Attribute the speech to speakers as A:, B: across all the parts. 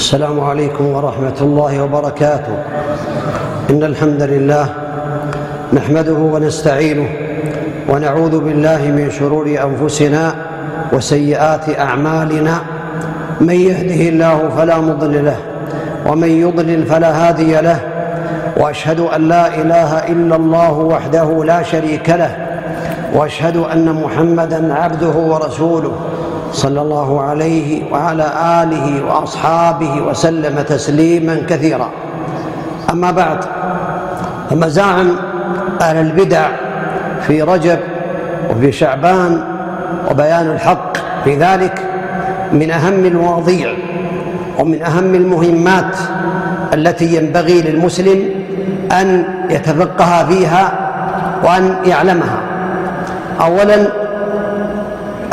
A: السلام عليكم ورحمة الله وبركاته. إن الحمد لله نحمده ونستعينه ونعوذ بالله من شرور أنفسنا وسيئات أعمالنا. من يهده الله فلا مضل له ومن يضلل فلا هادي له وأشهد أن لا إله إلا الله وحده لا شريك له وأشهد أن محمدا عبده ورسوله. صلى الله عليه وعلى آله وأصحابه وسلم تسليما كثيرا. أما بعد فمزاعم أهل البدع في رجب وفي شعبان وبيان الحق في ذلك من أهم المواضيع ومن أهم المهمات التي ينبغي للمسلم أن يتفقه فيها وأن يعلمها. اولا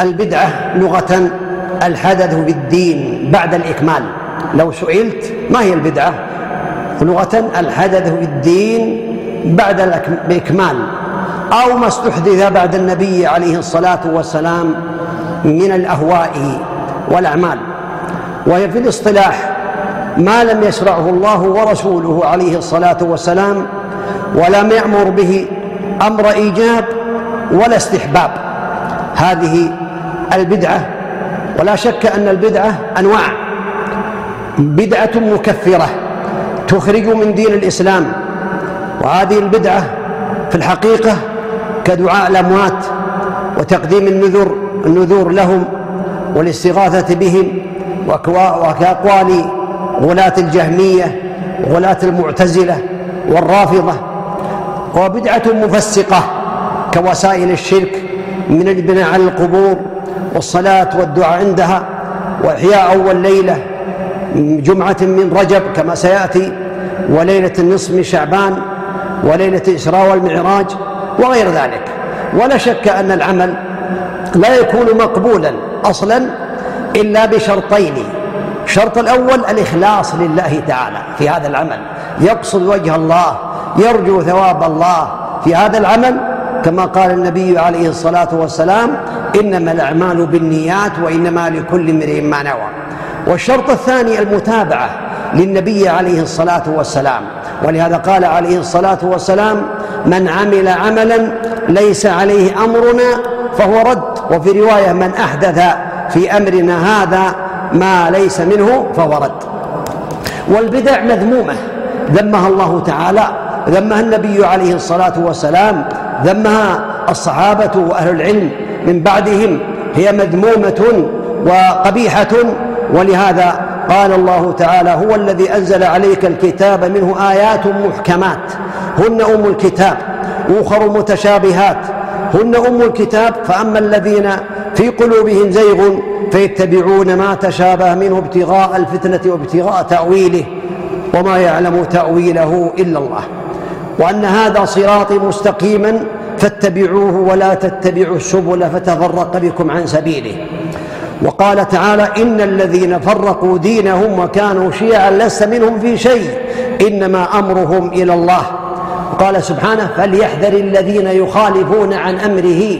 A: البدعة لغة الحدث في الدين بعد الإكمال. لو سئلت ما هي البدعة؟ لغة الحدث في الدين بعد الاكمال أو ما استحدث بعد النبي عليه الصلاة والسلام من الأهواء والأعمال. وهي في الاصطلاح ما لم يشرعه الله ورسوله عليه الصلاة والسلام ولم يأمر به أمر إيجاب ولا استحباب. هذه البدعة ولا شك أن البدعة أنواع. بدعة مكفرة تخرج من دين الإسلام وهذه البدعة في الحقيقة كدعاء الأموات وتقديم النذر النذور لهم والاستغاثة بهم وكأقوال غلاة الجهمية غلاة المعتزلة والرافضة. وبدعة مفسقة كوسائل الشرك من البناء على القبور والصلاة والدعاء عندها وإحياء أول ليلة جمعة من رجب كما سيأتي وليلة النصف من شعبان وليلة الإسراء والمعراج وغير ذلك. ولا شك أن العمل لا يكون مقبولا أصلا إلا بشرطين. الشرط الأول الإخلاص لله تعالى في هذا العمل. يقصد وجه الله يرجو ثواب الله في هذا العمل كما قال النبي عليه الصلاة والسلام إنما الأعمال بالنيات وإنما لكل امرئ ما نوى. والشرط الثاني المتابعة للنبي عليه الصلاة والسلام. ولهذا قال عليه الصلاة والسلام من عمل عملا ليس عليه أمرنا فهو رد. وفي رواية من أحدث في أمرنا هذا ما ليس منه فهو رد. والبدع مذمومة ذمها الله تعالى. ذمها النبي عليه الصلاة والسلام ذمها الصحابة وأهل العلم من بعدهم هي مذمومة وقبيحة ولهذا قال الله تعالى هو الذي أنزل عليك الكتاب منه آيات محكمات هن أم الكتاب أخر متشابهات هن أم الكتاب فأما الذين في قلوبهم زيغ فيتبعون ما تشابه منه ابتغاء الفتنة وابتغاء تأويله وما يعلم تأويله إلا الله. وأن هذا صراطي مستقيما فاتبعوه ولا تتبعوا السبل فتفرق بكم عن سبيله. وقال تعالى إن الذين فرقوا دينهم وكانوا شيعا لست منهم في شيء إنما أمرهم إلى الله. قال سبحانه فليحذر الذين يخالفون عن أمره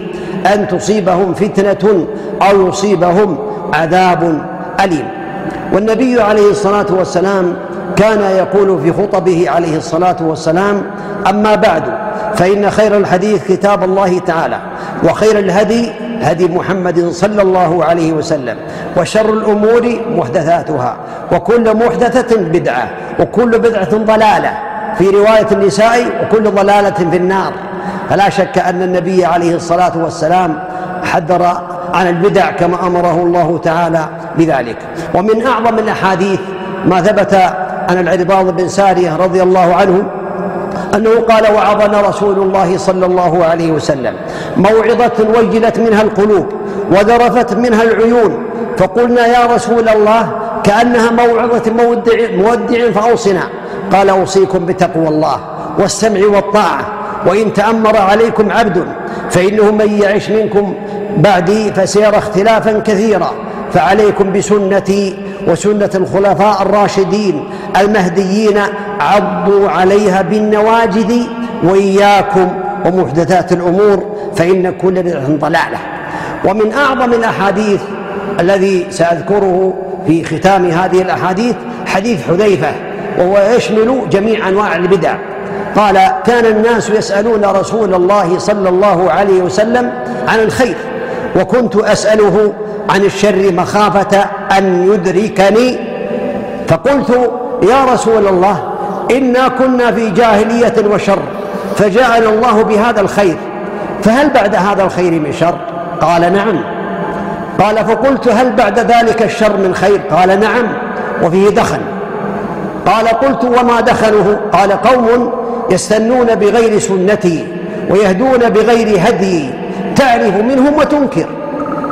A: أن تصيبهم فتنة أو يصيبهم عذاب أليم. والنبي عليه الصلاة والسلام كان يقول في خطبه عليه الصلاة والسلام أما بعد فإن خير الحديث كتاب الله تعالى وخير الهدي هدي محمد صلى الله عليه وسلم وشر الأمور محدثاتها وكل محدثة بدعة وكل بدعة ضلالة في رواية النساء وكل ضلالة في النار. فلا شك أن النبي عليه الصلاة والسلام حذر عن البدع كما أمره الله تعالى بذلك. ومن أعظم الأحاديث ما ثبت عن العرباض بن سارية رضي الله عنه أنه قال وعظنا رسول الله صلى الله عليه وسلم موعظة وجلت منها القلوب وذرفت منها العيون فقلنا يا رسول الله كأنها موعظة مودع, مودع فأوصنا قال أوصيكم بتقوى الله والسمع والطاعة وإن تأمر عليكم عبد فإنه من يعش منكم بعدي فسيرى اختلافا كثيرا. فعليكم بسنتي وسنة الخلفاء الراشدين المهديين عضوا عليها بالنواجذ وإياكم ومحدثات الأمور فإن كل بدعة ضلالة. ومن أعظم الأحاديث الذي سأذكره في ختام هذه الأحاديث حديث حذيفة وهو يشمل جميع أنواع البدع. قال كان الناس يسألون رسول الله صلى الله عليه وسلم عن الخير وكنت أسأله عن الشر مخافة أن يدركني؟ فقلت يا رسول الله إنا كنا في جاهلية وشر فجاءنا الله بهذا الخير فهل بعد هذا الخير من شر؟ قال نعم. قال فقلت هل بعد ذلك الشر من خير؟ قال نعم وفيه دخن قال قلت وما دخنه قال قوم يستنون بغير سنتي ويهدون بغير هدي تعرف منهم وتنكر.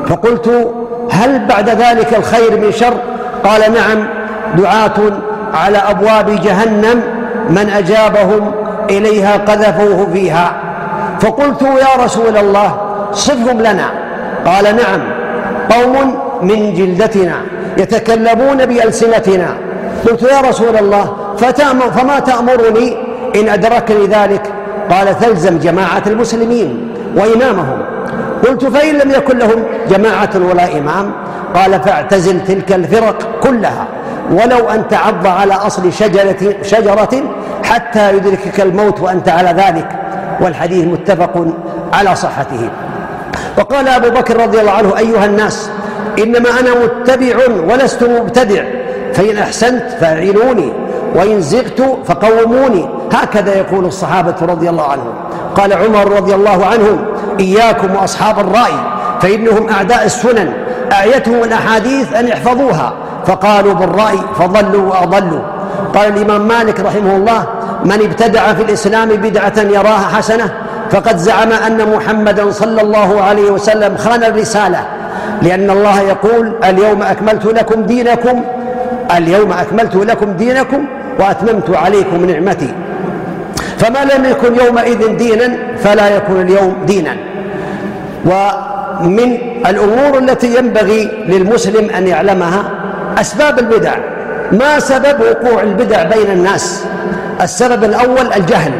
A: فقلت هل بعد ذلك الخير من شر؟ قال نعم دعاة على أبواب جهنم من أجابهم إليها قذفوه فيها. فقلت يا رسول الله صفهم لنا. قال نعم قوم من جلدتنا يتكلمون بألسنتنا. قلت يا رسول الله فما تأمرني إن أدركني ذلك؟ قال تلزم جماعة المسلمين وإمامهم. قلت فإن لم يكن لهم جماعة ولا إمام قال فاعتزل تلك الفرق كلها ولو أن تعض على أصل شجرة, شجرة حتى يدركك الموت وأنت على ذلك والحديث متفق على صحته. وقال أبو بكر رضي الله عنه أيها الناس إنما أنا متبع ولست مبتدع فإن أحسنت فأعينوني وإن زغت فقوموني هكذا يقول الصحابة رضي الله عنهم. قال عمر رضي الله عنه إياكم وأصحاب الرأي فإنهم أعداء السنن أعيتهم الأحاديث أن يحفظوها فقالوا بالرأي فضلوا وأضلوا. قال الإمام مالك رحمه الله من ابتدع في الإسلام بدعة يراها حسنة فقد زعم أن محمدا صلى الله عليه وسلم خان الرسالة لأن الله يقول اليوم أكملت لكم دينكم اليوم أكملت لكم دينكم وأتممت عليكم نعمتي. فما لم يكن يومئذ دينا فلا يكون اليوم دينا. ومن الأمور التي ينبغي للمسلم أن يعلمها أسباب البدع. ما سبب وقوع البدع بين الناس؟ السبب الأول الجهل.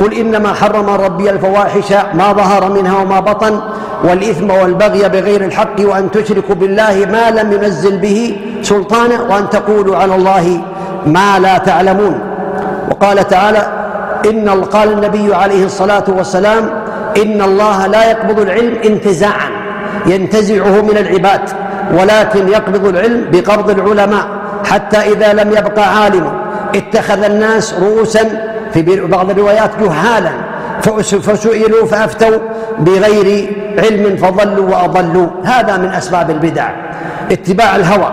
A: قل إنما حرم ربي الفواحش ما ظهر منها وما بطن والإثم والبغي بغير الحق وأن تشركوا بالله ما لم ينزل به سلطانا وأن تقولوا على الله ما لا تعلمون. وقال تعالى إن قال النبي عليه الصلاة والسلام إن الله لا يقبض العلم انتزاعا ينتزعه من العباد ولكن يقبض العلم بقبض العلماء حتى إذا لم يبقى عالم اتخذ الناس رؤوسا في بعض الروايات جهالا فسئلوا فأفتوا بغير علم فضلوا وأضلوا. هذا من أسباب البدع. اتباع الهوى.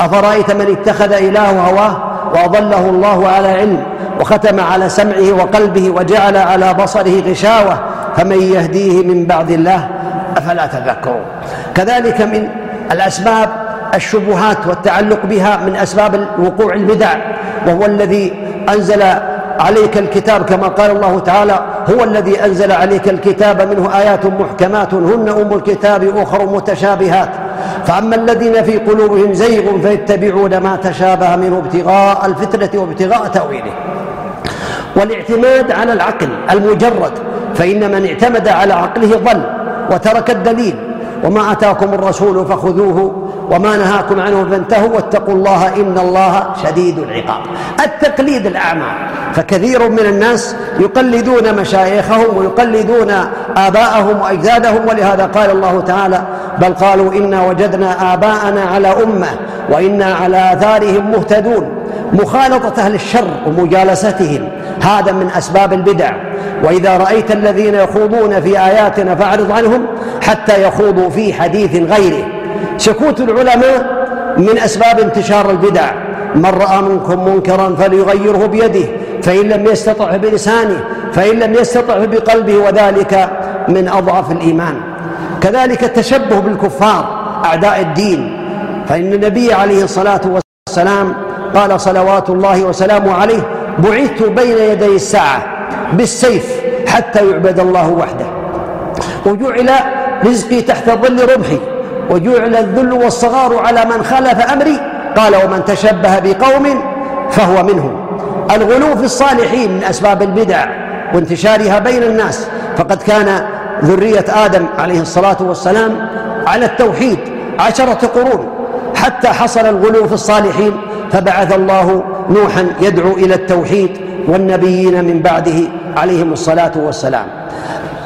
A: أفرأيت من اتخذ إله هواه؟ وأضله الله على علم وختم على سمعه وقلبه وجعل على بصره غشاوة فمن يهديه من بعد الله أفلا تذكرون. كذلك من الأسباب الشبهات والتعلق بها من أسباب وقوع البدع وهو الذي أنزل عليك الكتاب كما قال الله تعالى هو الذي أنزل عليك الكتاب منه آيات محكمات هن أم الكتاب أخر متشابهات. فأما الذين في قلوبهم زيغ فيتبعون ما تشابه منه ابتغاء الفتنة وابتغاء تأويله. والاعتماد على العقل المجرد فإن من اعتمد على عقله ضل وترك الدليل. وما أتاكم الرسول فخذوه وما نهاكم عنه فانتهوا واتقوا الله إن الله شديد العقاب. التقليد الأعمى. فكثير من الناس يقلدون مشايخهم ويقلدون آباءهم وأجدادهم ولهذا قال الله تعالى بل قالوا إنا وجدنا آباءنا على أمة وإنا على آثارهم مهتدون. مخالطة أهل الشر ومجالستهم. هذا من أسباب البدع. وإذا رأيت الذين يخوضون في آياتنا فأعرض عنهم حتى يخوضوا في حديث غيره. سكوت العلماء من أسباب انتشار البدع. من رأى منكم منكرا فليغيره بيده فإن لم يستطع بلسانه فإن لم يستطع بقلبه وذلك من أضعف الإيمان. كذلك التشبه بالكفار أعداء الدين. فإن النبي عليه الصلاة والسلام قال صلوات الله وسلامه عليه بعثت بين يدي الساعة بالسيف حتى يعبد الله وحده وجعل رزقي تحت ظل رمحي وجعل الذل والصغار على من خالف أمري قال ومن تشبه بقوم فهو منهم. الغلو في الصالحين من أسباب البدع وانتشارها بين الناس فقد كان ذرية آدم عليه الصلاة والسلام على التوحيد عشرة قرون حتى حصل الغلو في الصالحين فبعث الله نوحا يدعو إلى التوحيد والنبيين من بعده عليهم الصلاة والسلام.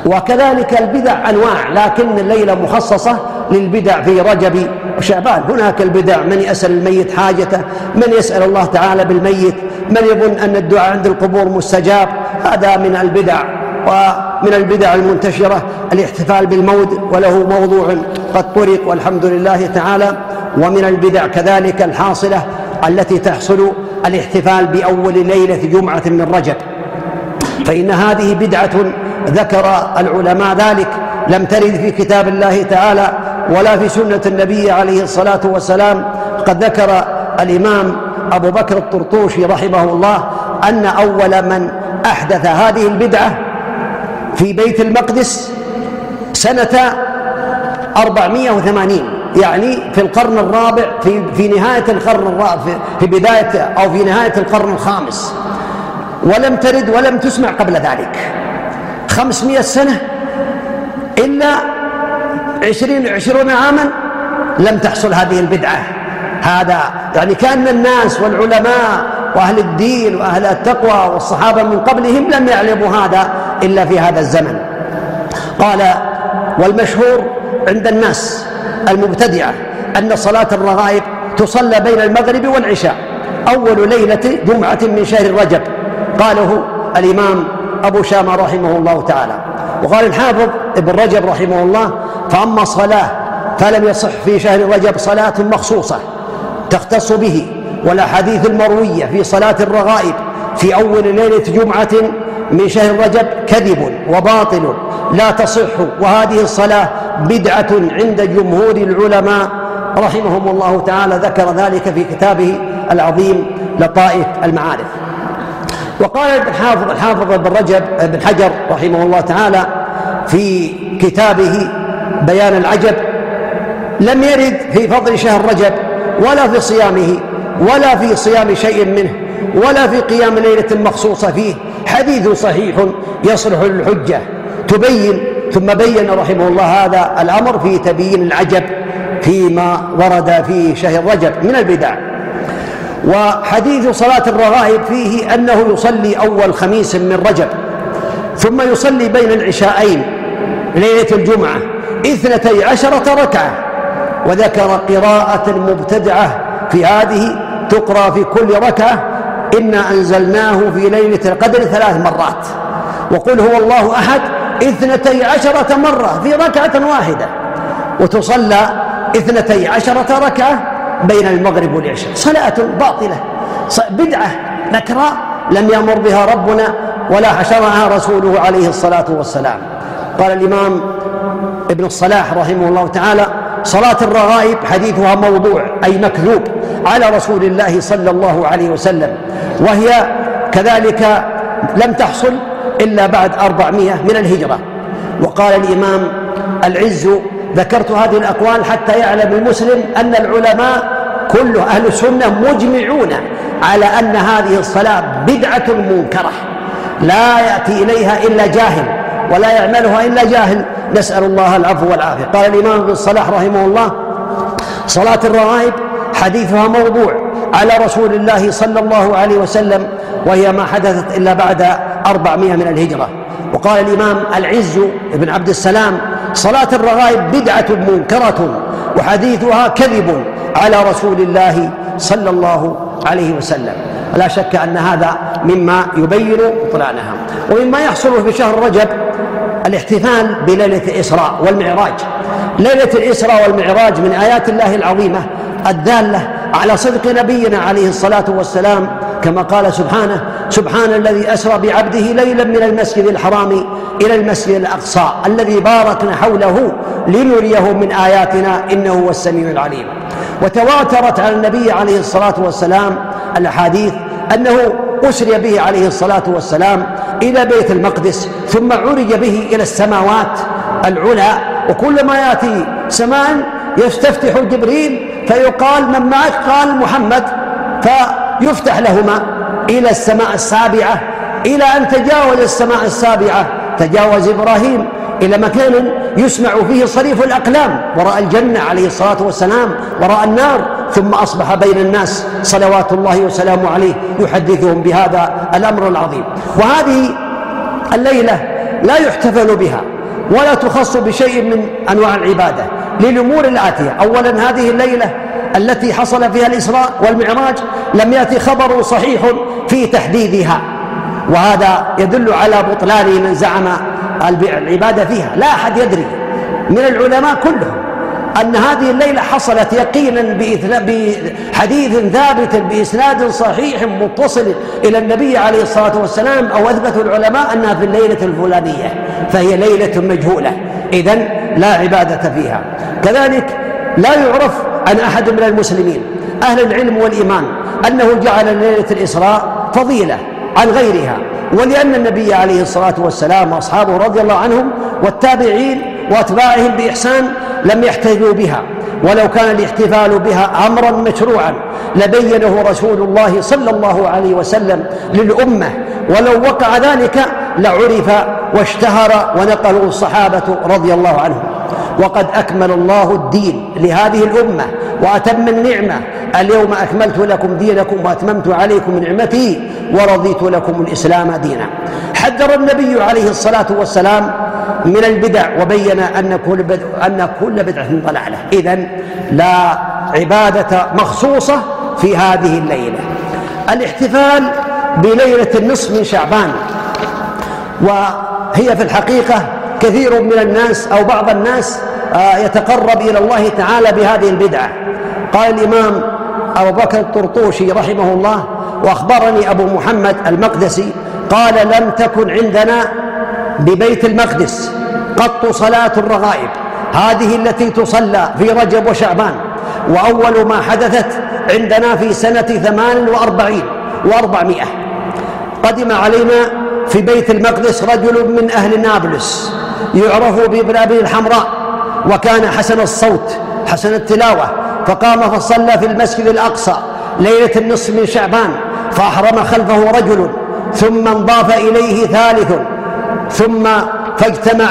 A: وكذلك البدع أنواع لكن الليلة مخصصة للبدع في رجب وشعبان. هناك البدع من يسأل الميت حاجته من يسأل الله تعالى بالميت من يظن أن الدعاء عند القبور مستجاب. هذا من البدع ومن البدع المنتشرة الاحتفال بالموت وله موضوع قد طرق والحمد لله تعالى. ومن البدع كذلك الحاصلة التي تحصل الاحتفال بأول ليلة جمعة من رجب. فإن هذه بدعة ذكر العلماء ذلك لم ترد في كتاب الله تعالى ولا في سنة النبي عليه الصلاة والسلام. قد ذكر الإمام أبو بكر الطرطوشي رحمه الله أن أول من أحدث هذه البدعة في بيت المقدس سنة 480 يعني في القرن الرابع في في نهاية القرن الرابع في بداية أو في نهاية القرن الخامس. ولم ترد ولم تسمع قبل ذلك. خمسمائة سنة إلا عشرين عشرون عاما لم تحصل هذه البدعة. هذا يعني كأن الناس والعلماء وأهل الدين وأهل التقوى والصحابة من قبلهم لم يعلموا هذا إلا في هذا الزمن. قال والمشهور عند الناس المبتدعة أن صلاة الرغائب تصلى بين المغرب والعشاء أول ليلة جمعة من شهر رجب. قاله الإمام أبو شامة رحمه الله تعالى. وقال الحافظ ابن رجب رحمه الله فأما الصلاة فلم يصح في شهر رجب صلاة مخصوصة تختص به والأحاديث المروية في صلاة الرغائب في أول ليلة جمعة من شهر رجب كذب وباطل لا تصح وهذه الصلاة بدعة عند جمهور العلماء. رحمهم الله تعالى ذكر ذلك في كتابه العظيم لطائف المعارف. وقال الحافظ الحافظ ابن رجب بن حجر رحمه الله تعالى في كتابه بيان العجب لم يرد في فضل شهر رجب ولا في صيامه ولا في صيام شيء منه ولا في قيام ليلة مخصوصة فيه حديث صحيح يصلح للحجة تبين ثم بين رحمه الله هذا الأمر في تبيين العجب فيما ورد في شهر رجب من البدع. وحديث صلاة الرغائب فيه أنه يصلي أول خميس من رجب ثم يصلي بين العشاءين ليلة الجمعة اثنتي عشرة ركعة وذكر قراءة مبتدعة في هذه تقرأ في كل ركعة إنا أنزلناه في ليلة القدر ثلاث مرات. وقل هو الله أحد اثنتي عشرة مرة في ركعة واحدة. وتصلى اثنتي عشرة ركعة بين المغرب والعشاء. صلاة باطلة. بدعة. نكراء لم يأمر بها ربنا ولا حشرها رسوله عليه الصلاة والسلام. قال الإمام ابن الصلاح رحمه الله تعالى صلاة الرغائب حديثها موضوع أي مكذوب على رسول الله صلى الله عليه وسلم. وهي كذلك لم تحصل إلا بعد أربعمائة من الهجرة. وقال الإمام العز ذكرت هذه الأقوال حتى يعلم المسلم أن العلماء كل أهل السنة مجمعون على أن هذه الصلاة بدعة منكرة. لا يأتي إليها إلا جاهل ولا يعملها إلا جاهل. نسأل الله العفو والعافية. قال الإمام ابن الصلاح رحمه الله صلاة الرغائب حديثها موضوع على رسول الله صلى الله عليه وسلم وهي ما حدثت إلا بعد أربعمائة من الهجرة. وقال الإمام العز بن عبد السلام صلاة الرغائب بدعة منكرة وحديثها كذب على رسول الله صلى الله عليه وسلم. لا شك أن هذا مما يبين بطلانها ومما يحصل في شهر رجب الاحتفال بليلة الإسراء والمعراج. ليلة الإسراء والمعراج من آيات الله العظيمة الدالة على صدق نبينا عليه الصلاة والسلام كما قال سبحانه سبحان الذي أسرى بعبده ليلا من المسجد الحرام إلى المسجد الأقصى الذي باركنا حوله لنريه من آياتنا إنه هو السميع العليم. وتواترت على النبي عليه الصلاة والسلام الأحاديث أنه أسري به عليه الصلاة والسلام إلى بيت المقدس ثم عرج به إلى السماوات العلى وكلما يأتي سماء يستفتح جبريل فيقال من معك؟ قال محمد. فيفتح لهما إلى السماء السابعة إلى أن تجاوز السماء السابعة. تجاوز إبراهيم إلى مكان يسمع فيه صريف الأقلام. وراء الجنة عليه الصلاة والسلام وراء النار ثم أصبح بين الناس. صلوات الله وسلامه عليه يحدثهم بهذا الأمر العظيم. وهذه الليلة لا يحتفل بها ولا تخص بشيء من أنواع العبادة. للأمور الآتية. أولا هذه الليلة التي حصل فيها الإسراء والمعراج لم يأتي خبر صحيح في تحديدها. وهذا يدل على بطلان من زعم العبادة فيها. لا أحد يدري من العلماء كلهم أن هذه الليلة حصلت يقينا بحديث ثابت بإسناد صحيح متصل إلى النبي عليه الصلاة والسلام أو أثبت العلماء أنها في الليلة الفلانية فهي ليلة مجهولة. إذن لا عبادة فيها. كذلك لا يعرف عن أحد من المسلمين أهل العلم والإيمان أنه جعل ليلة الإسراء فضيلة عن غيرها ولأن النبي عليه الصلاة والسلام وأصحابه رضي الله عنهم والتابعين وأتباعهم بإحسان لم يحتفلوا بها ولو كان الاحتفال بها أمرا مشروعا لبينه رسول الله صلى الله عليه وسلم للأمة ولو وقع ذلك لعرف واشتهر ونقله الصحابة رضي الله عنهم. وقد أكمل الله الدين لهذه الأمة وأتم النعمة. اليوم أكملت لكم دينكم وأتممت عليكم نعمتي ورضيت لكم الإسلام دينا. حذر النبي عليه الصلاة والسلام من البدع وبين أن كل بدع أن كل بدعة ضلالة. إذن لا عبادة مخصوصة في هذه الليلة. الاحتفال بليلة النصف من شعبان. وهي في الحقيقة كثير من الناس أو بعض الناس آه، يتقرب إلى الله تعالى بهذه البدعة. قال الإمام أبو بكر الطرطوشي رحمه الله وأخبرني أبو محمد المقدسي قال لم تكن عندنا ببيت المقدس قط صلاة الرغائب. هذه التي تصلى في رجب وشعبان وأول ما حدثت عندنا في سنة ثمان وأربعين وأربعمائة. قدم علينا في بيت المقدس رجل من أهل نابلس. يعرف بابن أبي الحمراء وكان حسن الصوت حسن التلاوة. فقام فصلى في المسجد الأقصى ليلة النصف من شعبان فأحرم خلفه رجل ثم انضاف إليه ثالث ثم فاجتمع.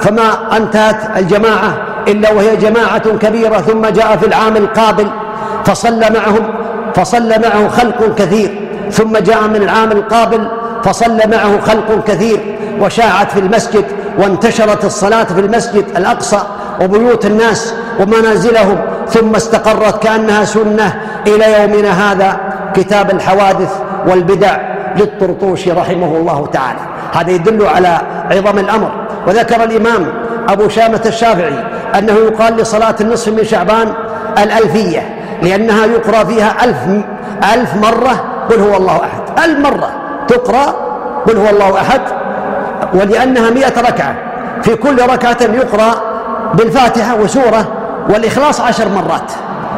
A: فما انتهت الجماعة إلا وهي جماعة كبيرة ثم جاء في العام القابل. فصلى معهم فصلى معه خلق كثير ثم جاء من العام القابل فصلى معه خلق كثير وشاعت في المسجد وانتشرت الصلاة في المسجد الأقصى وبيوت الناس ومنازلهم ثم استقرت كأنها سنة إلى يومنا هذا كتاب الحوادث والبدع للطرطوشي رحمه الله تعالى. هذا يدل على عظم الأمر. وذكر الإمام أبو شامة الشافعي أنه يقال لصلاة النصف من شعبان الألفية لأنها يقرأ فيها ألف, ألف مرة قل هو الله أحد. ألف مرة تقرأ قل هو الله أحد. ولأنها مئة ركعة. في كل ركعة يقرأ بالفاتحة وسورة والإخلاص عشر مرات.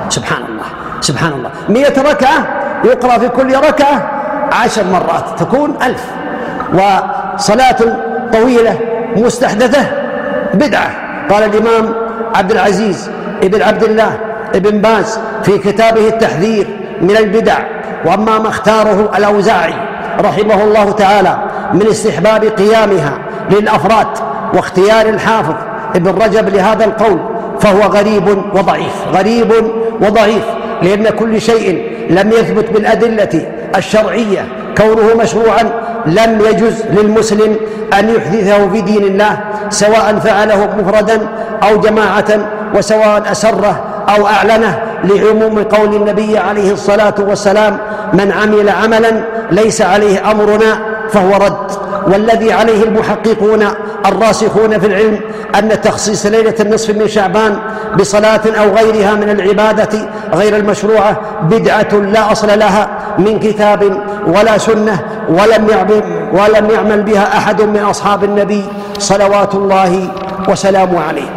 A: سبحان الله. سبحان الله. مئة ركعة يقرأ في كل ركعة عشر مرات. تكون ألف. وصلاة طويلة مستحدثة بدعة. قال الإمام عبد العزيز ابن عبد الله ابن باز في كتابه التحذير من البدع. وأما ما اختاره الأوزاعي رحمه الله تعالى من استحباب قيامها للأفراد واختيار الحافظ ابن رجب لهذا القول فهو غريب وضعيف غريب وضعيف لأن كل شيء لم يثبت بالأدلة الشرعية كونه مشروعا لم يجز للمسلم أن يحدثه في دين الله سواء فعله مفردا أو جماعة وسواء أسره أو أعلنه لعموم قول النبي عليه الصلاة والسلام من عمل عملا ليس عليه أمرنا فهو رد. والذي عليه المحققون الراسخون في العلم أن تخصيص ليلة النصف من شعبان بصلاة أو غيرها من العبادة غير المشروعة بدعة لا أصل لها من كتاب ولا سنة ولم يعمل ولم يعمل بها أحد من أصحاب النبي صلوات الله وسلامه عليه.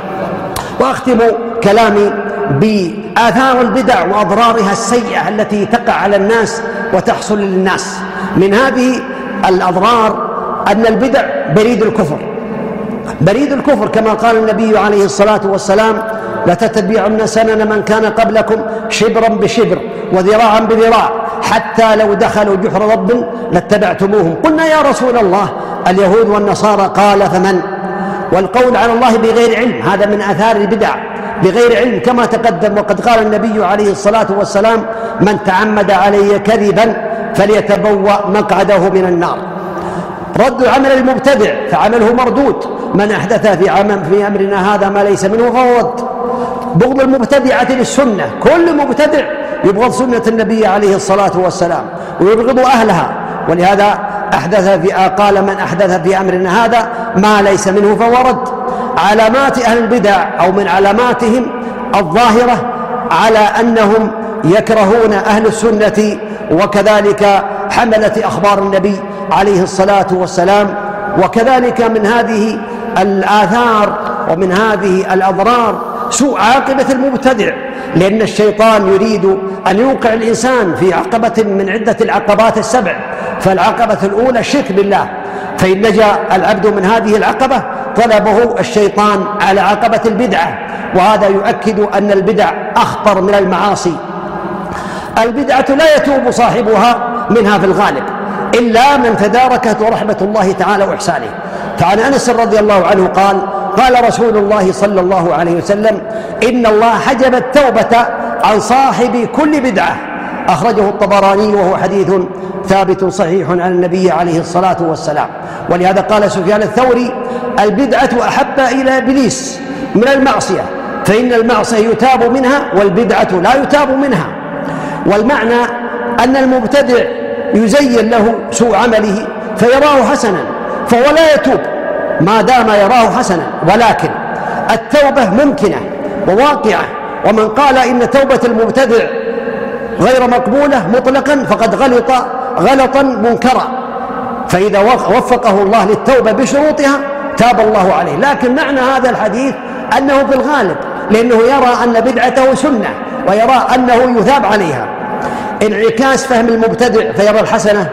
A: وأختم كلامي بآثار البدع وأضرارها السيئة التي تقع على الناس وتحصل للناس. من هذه الأضرار أن البدع بريد الكفر. بريد الكفر كما قال النبي عليه الصلاة والسلام لتتبعن سنن من كان قبلكم شبرا بشبر وذراعا بذراع حتى لو دخلوا جحر رب لاتبعتموهم. قلنا يا رسول الله اليهود والنصارى قال فمن؟ والقول على الله بغير علم هذا من آثار البدع بغير علم كما تقدم وقد قال النبي عليه الصلاة والسلام من تعمد علي كذبا فليتبوأ مقعده من النار. رد عمل المبتدع فعمله مردود. من أحدث في عمل في أمرنا هذا ما ليس منه فهو رد. بغض المبتدعة للسنة كل مبتدع يبغض سنة النبي عليه الصلاة والسلام ويبغض أهلها. ولهذا أحدث في قال من أحدث في أمرنا هذا ما ليس منه فهو رد. علامات أهل البدع أو من علاماتهم الظاهرة على أنهم يكرهون أهل السنة وكذلك حملة أخبار النبي عليه الصلاة والسلام وكذلك من هذه الآثار ومن هذه الأضرار سوء عاقبة المبتدع لأن الشيطان يريد أن يوقع الإنسان في عقبة من عدة العقبات السبع فالعقبة الأولى الشرك بالله فإن نجا العبد من هذه العقبة طلبه الشيطان على عقبة البدعة وهذا يؤكد أن البدع أخطر من المعاصي. البدعة لا يتوب صاحبها منها في الغالب إلا من تداركته رحمة الله تعالى وإحسانه. فعن أنس رضي الله عنه قال قال رسول الله صلى الله عليه وسلم إن الله حجب التوبة عن صاحب كل بدعة. أخرجه الطبراني وهو حديث ثابت صحيح عن النبي عليه الصلاة والسلام. ولهذا قال سفيان الثوري البدعة أحب إلى إبليس من المعصية فإن المعصية يتاب منها والبدعة لا يتاب منها. والمعنى أن المبتدع يزين له سوء عمله فيراه حسنا فهو لا يتوب ما دام يراه حسنا ولكن التوبة ممكنة وواقعة ومن قال إن توبة المبتدع غير مقبولة مطلقا فقد غلط غلطا منكرا. فإذا وفقه الله للتوبة بشروطها تاب الله عليه. لكن معنى هذا الحديث أنه في الغالب لأنه يرى أن بدعته سنة ويرى أنه يثاب عليها. انعكاس فهم المبتدع فيرى الحسنة.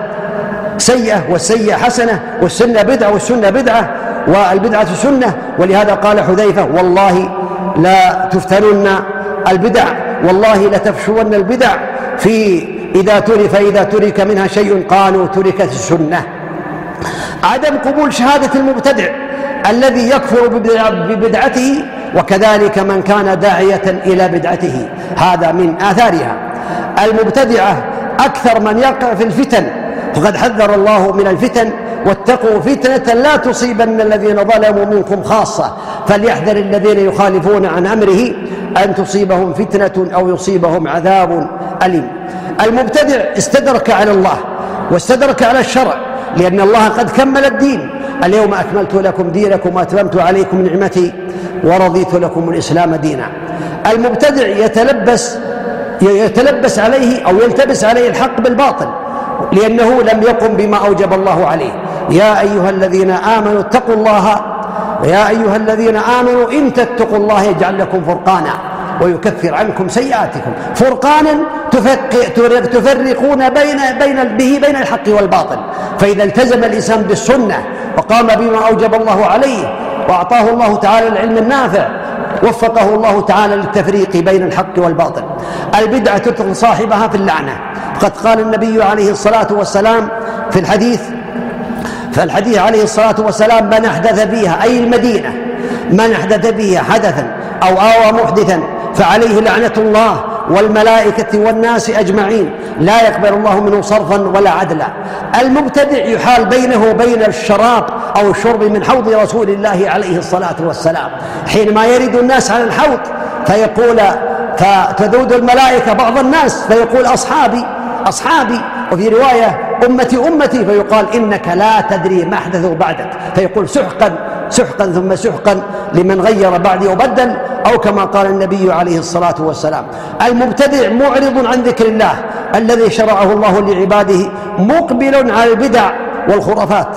A: سيئة والسيئة حسنة والسنة بدعة والسنة بدعة والبدعة سنة. ولهذا قال حذيفة والله لا تفتنن البدع والله لتفشون البدع. في إذا ترك فإذا ترك منها شيء قالوا تركت السنة. عدم قبول شهادة المبتدع الذي يكفر ببدعته وكذلك من كان داعية إلى بدعته. هذا من آثارها. المبتدعة أكثر من يقع في الفتن. فقد حذر الله من الفتن واتقوا فتنة لا تصيبن الذين ظلموا منكم خاصة. فليحذر الذين يخالفون عن أمره أن تصيبهم فتنة أو يصيبهم عذاب أليم. المبتدع استدرك على الله واستدرك على الشرع لأن الله قد كمل الدين. اليوم أكملت لكم دينكم وأتممت عليكم نعمتي ورضيت لكم الإسلام دينا. المبتدع يتلبس يتلبس عليه أو يلتبس عليه الحق بالباطل لأنه لم يقم بما أوجب الله عليه. يا أيها الذين آمنوا اتقوا الله يا أيها الذين آمنوا إن تتقوا الله يجعل لكم فرقانا ويكفر عنكم سيئاتكم. فرقانا تفرقون بين بين به بين الحق والباطل. فإذا التزم الإنسان بالسنة وقام بما أوجب الله عليه وأعطاه الله تعالى العلم النافع وفقه الله تعالى للتفريق بين الحق والباطل. البدعة تدخل صاحبها في اللعنة. قد قال النبي عليه الصلاة والسلام في الحديث فالحديث عليه الصلاة والسلام من أحدث فيها أي المدينة من أحدث فيها حدثا أو آوى محدثا فعليه لعنة الله والملائكة والناس أجمعين. لا يقبل الله منه صرفا ولا عدلا. المبتدع يحال بينه وبين الشراب أو الشرب من حوض رسول الله عليه الصلاة والسلام. حينما يرد الناس على الحوض فيقول فتذود الملائكة بعض الناس فيقول أصحابي أصحابي. وفي رواية أمتي أمتي فيقال إنك لا تدري ما أحدثوا بعدك. فيقول سحقا سحقا ثم سحقا لمن غير بعدي وبدل أو كما قال النبي عليه الصلاة والسلام. المبتدع معرض عن ذكر الله الذي شرعه الله لعباده مقبل على البدع والخرافات.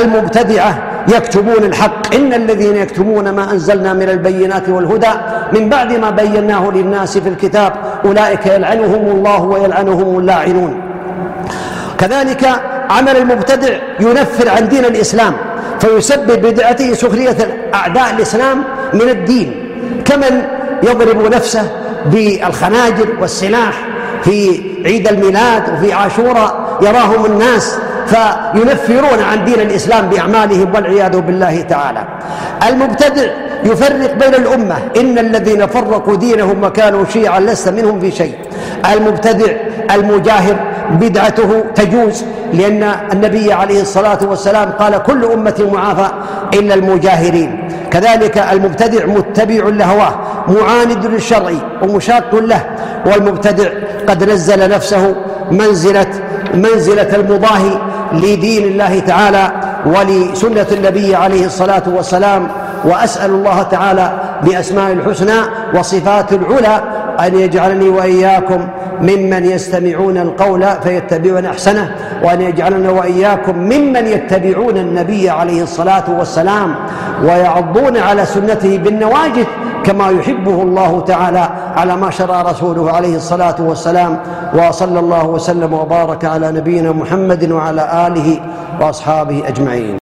A: المبتدعة يكتمون الحق. إن الذين يكتمون ما أنزلنا من البينات والهدى من بعد ما بيناه للناس في الكتاب أولئك يلعنهم الله ويلعنهم اللاعنون. كذلك عمل المبتدع ينفر عن دين الإسلام فيسبب بدعته سخرية أعداء الإسلام من الدين. كمن يضرب نفسه بالخناجر والسلاح في عيد الميلاد وفي عاشوراء يراهم الناس فينفرون عن دين الإسلام بأعمالهم والعياذ بالله تعالى. المبتدع يفرق بين الأمة إن الذين فرقوا دينهم وكانوا شيعا لست منهم في شيء. المبتدع المجاهر بدعته تجوز لأن النبي عليه الصلاة والسلام قال كل أمة معافى إلا المجاهرين. كذلك المبتدع متبع لهواه معاند للشرع ومشاق له والمبتدع قد نزل نفسه منزلة منزلة المضاهي لدين الله تعالى ولسنة النبي عليه الصلاة والسلام. وأسأل الله تعالى بأسماء الحسنى وصفات العلى أن يجعلني وإياكم ممن يستمعون القول فيتبعون أحسنه وأن يجعلنا وإياكم ممن يتبعون النبي عليه الصلاة والسلام ويعضون على سنته بالنواجذ كما يحبه الله تعالى على ما شرع رسوله عليه الصلاة والسلام. وصلى الله وسلم وبارك على نبينا محمد وعلى آله وأصحابه أجمعين.